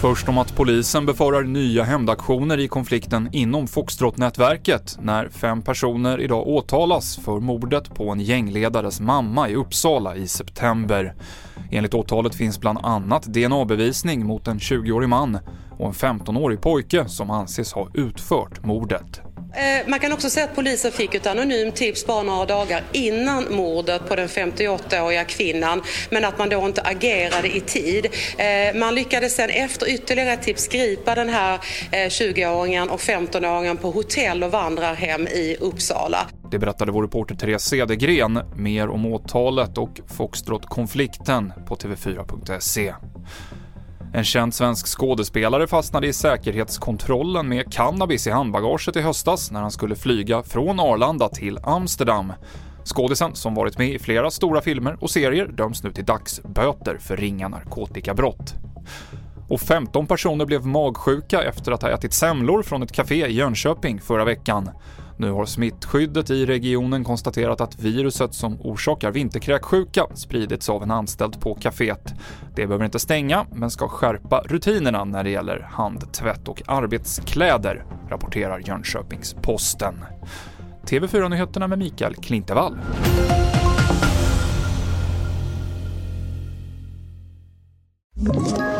Först om att polisen befarar nya hämndaktioner i konflikten inom Foxtrot-nätverket när fem personer idag åtalas för mordet på en gängledares mamma i Uppsala i september. Enligt åtalet finns bland annat DNA-bevisning mot en 20-årig man och en 15-årig pojke som anses ha utfört mordet. Eh, man kan också säga att polisen fick ett anonymt tips bara några dagar innan mordet på den 58-åriga kvinnan, men att man då inte agerade i tid. Eh, man lyckades sen efter ytterligare ett tips gripa den här eh, 20-åringen och 15-åringen på hotell och vandrarhem i Uppsala. Det berättade vår reporter Therese Cedergren. Mer om åtalet och Foxtrot-konflikten på tv4.se. En känd svensk skådespelare fastnade i säkerhetskontrollen med cannabis i handbagaget i höstas när han skulle flyga från Arlanda till Amsterdam. Skådisen, som varit med i flera stora filmer och serier, döms nu till dagsböter för ringa narkotikabrott. Och 15 personer blev magsjuka efter att ha ätit semlor från ett café i Jönköping förra veckan. Nu har smittskyddet i regionen konstaterat att viruset som orsakar vinterkräksjuka spridits av en anställd på kaféet. Det behöver inte stänga, men ska skärpa rutinerna när det gäller handtvätt och arbetskläder, rapporterar Jönköpings-Posten. TV4-nyheterna med Mikael Klintevall. Ett